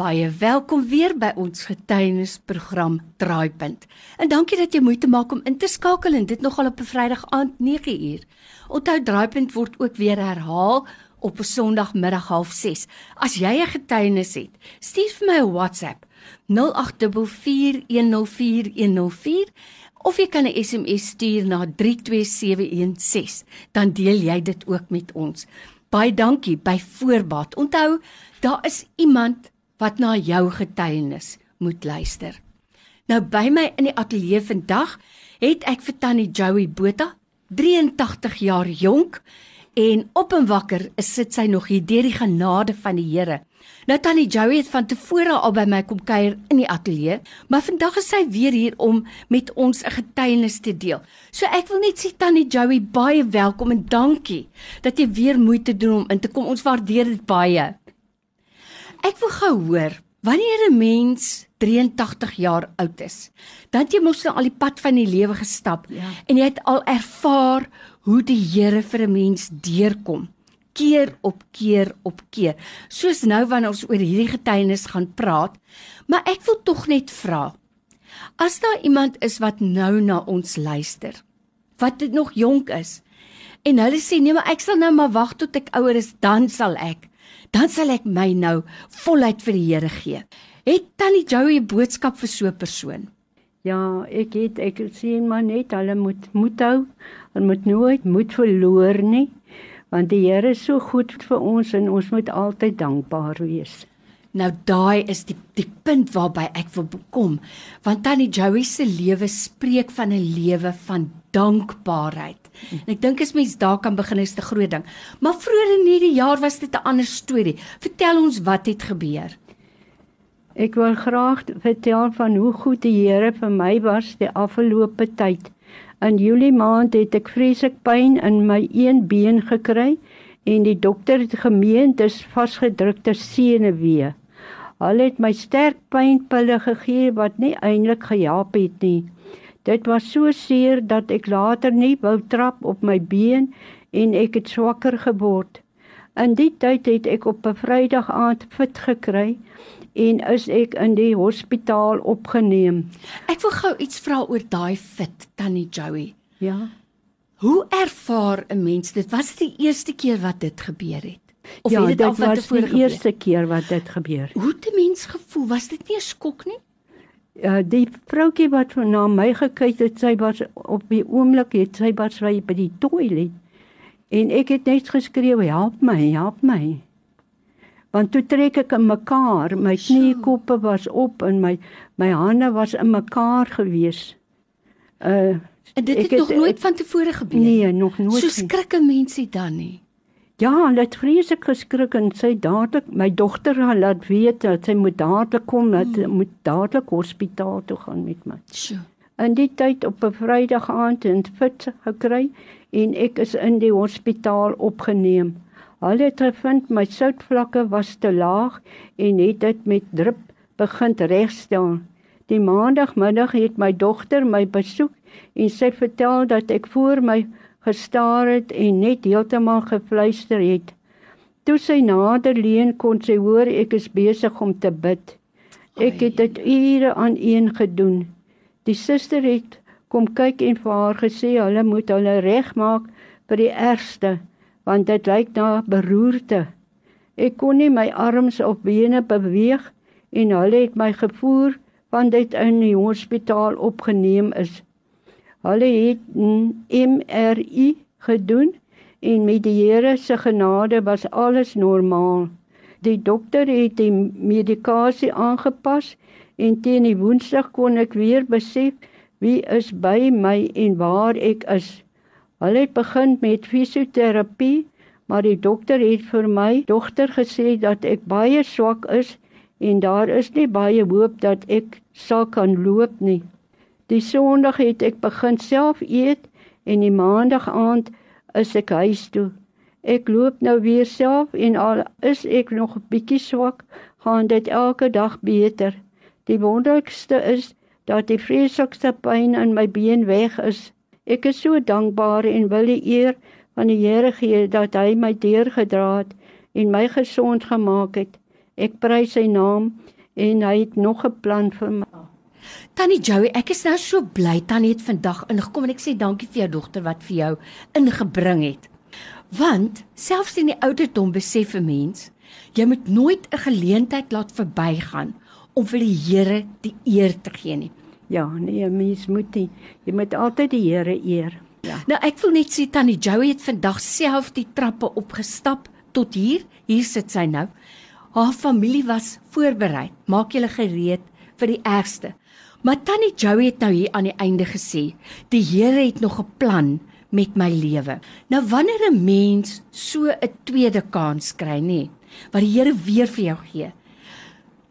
Baie welkom weer by ons getuienisprogram Draaipunt. En dankie dat jy moeite maak om in te skakel en dit nogal op 'n Vrydag aand 9uur. Onthou Draaipunt word ook weer herhaal op 'n Sondagmiddag 06:30. As jy 'n getuienis het, stuur vir my 'n WhatsApp 0824104104 of jy kan 'n SMS stuur na 32716. Dan deel jy dit ook met ons. Baie dankie by voorbaat. Onthou, daar is iemand wat na jou getuienis moet luister. Nou by my in die ateljee vandag het ek vir Tannie Joey Botha, 83 jaar jonk en op en wakker sit sy nog hier deur die genade van die Here. Nou Tannie Joey het van tevore al by my kom kuier in die ateljee, maar vandag is sy weer hier om met ons 'n getuienis te deel. So ek wil net sê Tannie Joey baie welkom en dankie dat jy weer moeite doen om in te kom. Ons waardeer dit baie. Ek wil gou hoor, wanneer 'n mens 83 jaar oud is, dan jy mos nou al die pad van die lewe gestap ja. en jy het al ervaar hoe die Here vir 'n mens deurkom keer op keer op keer. Soos nou wanneer ons oor hierdie getuienis gaan praat, maar ek wil tog net vra. As daar iemand is wat nou na ons luister, wat dit nog jonk is en hulle sê nee, maar ek sal nou maar wag tot ek ouer is, dan sal ek dan sal ek my nou voluit vir die Here gee. Het Tannie Joey 'n boodskap vir so 'n persoon? Ja, ek het ek sien maar net hulle moet moed hou. Hulle moet nooit moed verloor nie, want die Here is so goed vir ons en ons moet altyd dankbaar wees. Nou daai is die die punt waarby ek wil kom, want Tannie Joey se lewe spreek van 'n lewe van dankbaarheid. En ek dink as mens daar kan begin is 'n groot ding. Maar vroeër in hierdie jaar was dit 'n ander storie. Vertel ons wat het gebeur. Ek wil graag vertel van hoe goed die Here vir my was die afgelope tyd. In Julie maand het ek vreeslik pyn in my een been gekry en die dokter het gemeen dit is vasgedrukte senuwee. Hulle het my sterk pynpille gegee wat nie eintlik gehelp het nie. Dit was so seer dat ek later nie wou trap op my been en ek het swakker geword. In die tyd het ek op 'n Vrydag aand fit gekry en is ek in die hospitaal opgeneem. Ek wil gou iets vra oor daai fit tannie Joey. Ja. Hoe ervaar 'n mens dit? Was dit die eerste keer wat dit gebeur het? Of ja, het dit al wat tevore gebeur? Ja, dit was die eerste keer wat dit gebeur. Hoe het 'n mens gevoel? Was dit nie 'n skok nie? uh, die vroutjie wat na my gekyk het, sy was op die oomblik het sy was by die toilet. En ek het net geskreeu, "Help my, help my." Want toe trek ek in mekaar, my kniekoppe was op en my my hande was in mekaar gewees. Uh en dit het, het nog nooit van tevore gebeur. Nee, nog nooit. So skrikke mense dan nie. Ja, hulle het vreeslik geskrik en sy dadelik my dogter laat weet dat sy moet dadelik kom, dat sy hmm. moet dadelik hospitaal toe gaan met my. Sjoe. In die tyd op 'n Vrydag aand het fit gekry en ek is in die hospitaal opgeneem. Hulle het gevind my soutvlakke was te laag en het dit met drup begin regstel. Die maandagmiddag het my dogter my besoek en sy vertel dat ek voor my gestaar het en net heeltemal gefluister het. Toe sy nader leun kon sy hoor ek is besig om te bid. Ek het dit ure aan een gedoen. Die suster het kom kyk en vir haar gesê hulle moet hulle regmaak vir die ergste want dit lyk na beroerte. Ek kon nie my arms of bene beweeg en hulle het my gevoer want dit in die hospitaal opgeneem is. Hulle het MRI gedoen en met die Here se genade was alles normaal. Die dokter het die medikasie aangepas en teen die Woensdag kon ek weer besef wie is by my en waar ek is. Hulle het begin met fisioterapie, maar die dokter het vir my dogter gesê dat ek baie swak is en daar is nie baie hoop dat ek sal kan loop nie. Die Sondag het ek begin self eet en die Maandag aand is ek huis toe. Ek loop nou weer self en al is ek nog 'n bietjie swak, gaan dit elke dag beter. Die wonderlikste is dat die vreeslikste pyn in my been weg is. Ek is so dankbaar en wil die eer van die Here gee dat hy my deurgedra het en my gesond gemaak het. Ek prys sy naam en hy het nog 'n plan vir my. Tannie Joey, ek is nou so bly Tannie het vandag ingekom en ek sê dankie vir jou dogter wat vir jou ingebring het. Want selfs in die ouderdom besef 'n mens, jy moet nooit 'n geleentheid laat verbygaan om vir die Here die eer te gee nie. Ja, nee, mens moet nie. Jy moet altyd die Here eer. Ja. Nou ek wil net sê Tannie Joey het vandag self die trappe opgestap tot hier. Hier sit sy nou. Haar familie was voorberei. Maak julle gereed vir die ergste. Maar Tannie Joey het nou hier aan die einde gesê, die Here het nog 'n plan met my lewe. Nou wanneer 'n mens so 'n tweede kans kry, nê, wat die Here weer vir jou gee.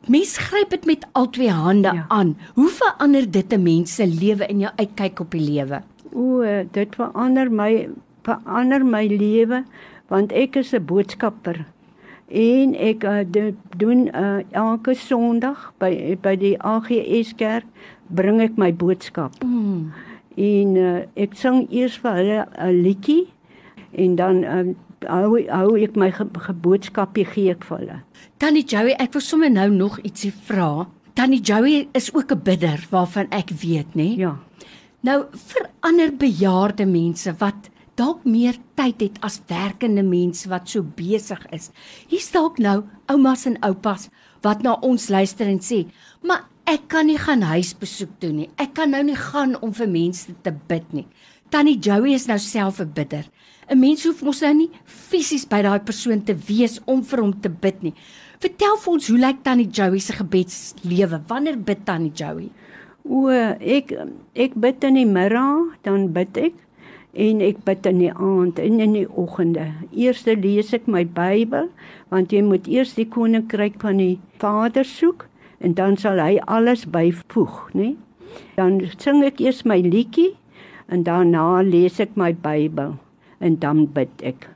Mens gryp dit met al twee hande ja. aan. Hoe verander dit 'n mens se lewe en jou uitkyk op die lewe? O, dit verander my verander my lewe want ek is 'n boodskapper. En ek uh, doen uh, elke Sondag by by die AGS kerk bring ek my boodskap. Mm. En uh, ek sing eers vir hulle 'n liedjie en dan uh, hou hou ek my ge, geboodskapie gee ek vir hulle. Tannie Joey, ek wil sommer nou nog ietsie vra. Tannie Joey is ook 'n bidder waarvan ek weet, nê? Ja. Nou vir ander bejaarde mense wat dalk meer tyd het as werkende mense wat so besig is. Hier's dalk nou oumas en oupas wat na ons luister en sê, "Maar ek kan nie gaan huisbesoek doen nie. Ek kan nou nie gaan om vir mense te bid nie." Tannie Joey is nou self 'n bidder. 'n Mens hoef mos nou nie fisies by daai persoon te wees om vir hom te bid nie. Vertel vir ons hoe lyk Tannie Joey se gebedslewe? Wanneer bid Tannie Joey? O, ek ek bid in die middag, dan bid ek en ek bid in die aand en in die oggende. Eers lees ek my Bybel, want jy moet eers die koninkryk van die Vader soek en dan sal hy alles byvoeg, né? Dan sing ek eers my liedjie en daarna lees ek my Bybel en dan bid ek.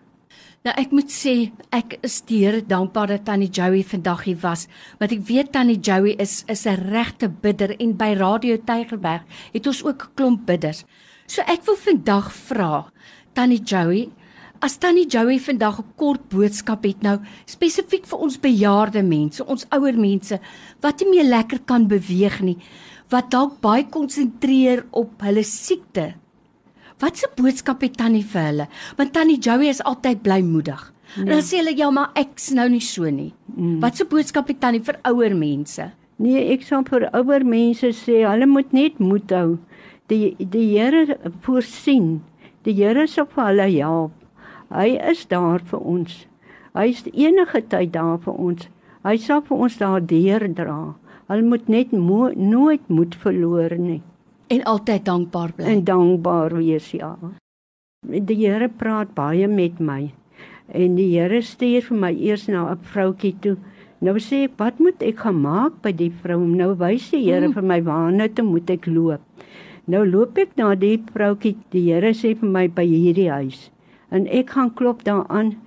Nou ek moet sê ek is teer dankbaar dat Tannie Joey vandag hier was want ek weet Tannie Joey is is 'n regte bidder en by Radio Tygerberg het ons ook 'n klomp bidders. So ek wil vandag vra Tannie Joey as Tannie Joey vandag 'n kort boodskap het nou spesifiek vir ons bejaarde mense, ons ouer mense wat nie meer lekker kan beweeg nie, wat dalk baie konsentreer op hulle siekte Wat se boodskap het Tannie vir hulle? Want Tannie Joey is altyd blymoedig. Nee. En dan sê hulle ja, maar ek's nou nie so nie. Mm. Wat se boodskap het Tannie vir ouer mense? Nee, ek sal vir ouer mense sê, hulle moet net moed hou. Die die Here voorsien. Die Here sal vir hulle help. Hy is daar vir ons. Hy is enige tyd daar vir ons. Hy sal vir ons daardeur dra. Hulle moet net mo nooit moed verloor nie. En altyd dankbaar bly. En dankbaar wees, ja. Die Here praat baie met my. En die Here stuur vir my eers na 'n vroutjie toe. Nou sê ek, "Wat moet ek gaan maak by die vrou?" Nou wys die Here hmm. vir my waarna toe moet ek loop. Nou loop ek na die vroutjie. Die Here sê vir my by hierdie huis. En ek gaan klop daar aan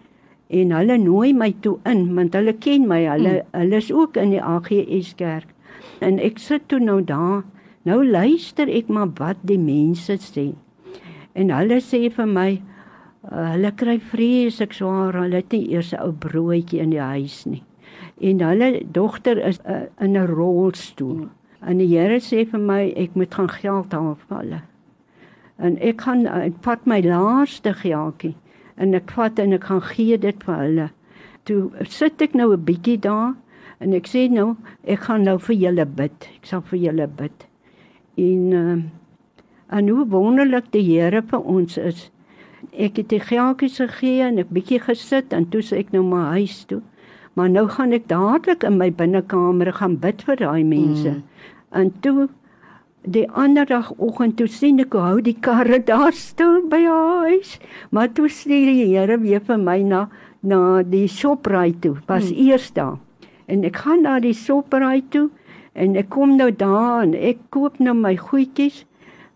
en hulle nooi my toe in want hulle ken my. Hulle hmm. hulle is ook in die AGS kerk. En ek sit toe nou daar Nou luister ek maar wat die mense sê. En hulle sê vir my uh, hulle kry vreeslik swaar, hulle het nie eers 'n ou broodjie in die huis nie. En hulle dogter is uh, in 'n rolstoel. En die Here sê vir my ek moet gaan geld haal vir hulle. En ek gaan ek vat my laaste geldjie en ek vat en ek gaan gee dit vir hulle. Toe sit ek nou 'n bietjie daar en ek sê nou ek gaan nou vir julle bid. Ek sal vir julle bid en uh, en hoe wonderlik die Here vir ons is. Ek het die geeltjies gegee en ek bietjie gesit en toe sê ek nou maar huis toe. Maar nou gaan ek dadelik in my binnekamer gaan bid vir daai mense. Mm. En toe die ander dag oggend toe sien ek hoe hou die karre daar stil by huis. Maar toe stuur die Here weer vir my na na die Shoprite toe. Was mm. eers daar. En ek gaan na die Shoprite toe En ek kom nou daar en ek koop nou my goedjies,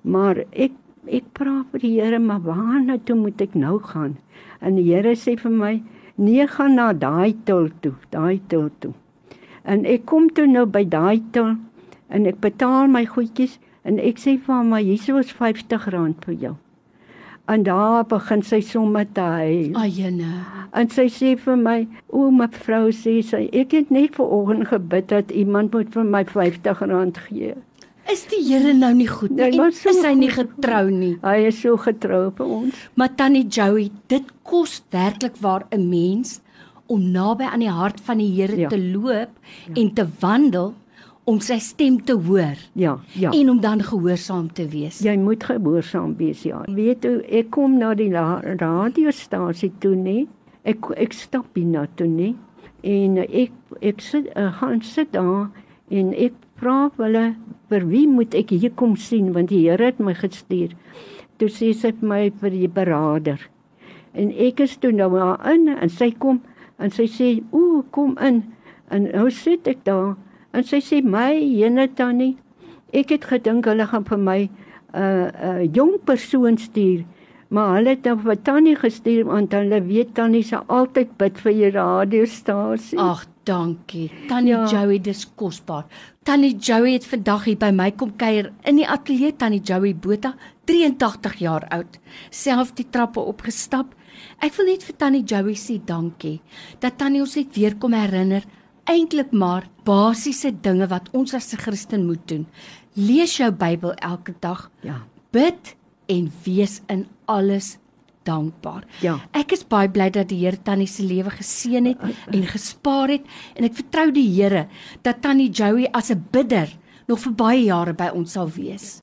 maar ek ek vra vir die Here, maar waarna toe moet ek nou gaan? En die Here sê vir my, nee, gaan na daai til toe, daai til toe. En ek kom toe nou by daai til en ek betaal my goedjies en ek sê vir hom, maar hier is R50 vir jou. En daar begin sy sommer te huil. Ayene. En sy sê vir my, "O mevrou, sê sy, ek het net ver oggend gebid dat iemand moet vir my R50 gee." Is die Here nou nie goed nie? Nee, so is hy nie getrou nie? Hy is so getrou vir ons. Maar tannie Joey, dit kos werklik waar 'n mens om naby aan die hart van die Here Ja. te loop en te wandel om sy stem te hoor Ja, ja. en om dan gehoorsaam te wees. Jy moet gehoorsaam wees, ja. Weet jy, ek kom na die radiostasie toe nie. Ek ek stap hier na toe nie. En ek ek sit uh, gaan sit daar en ek vra hulle vir wie moet ek hier kom sien want die Here het my gestuur. Toe sê sy vir my vir die beraader. En ek is toe nou daar in en sy kom en sy sê, "Ooh, kom in." En nou sit ek daar en sy sê, "My jene tannie, ek het gedink hulle gaan vir my 'n uh, 'n uh, jong persoon stuur." Maar hulle het nou vir Tannie gestuur want hulle weet Tannie sal altyd bid vir die radiostasie. Ag, dankie. Tannie ja. Ja. Joey, dis kosbaar. Tannie Joey het vandag hier by my kom kuier in die ateljee Tannie Joey Botha, 83 jaar oud, self die trappe opgestap. Ek wil net vir Tannie Joey sê dankie dat Tannie ons net weer kom herinner eintlik maar basiese dinge wat ons as 'n Christen moet doen. Lees jou Bybel elke dag. Ja. Bid en wees in alles dankbaar. Ja. Ek is baie bly dat die Here Tannie se lewe geseën het en gespaar het en ek vertrou die Here dat Tannie Joey as 'n bidder nog vir baie jare by ons sal wees.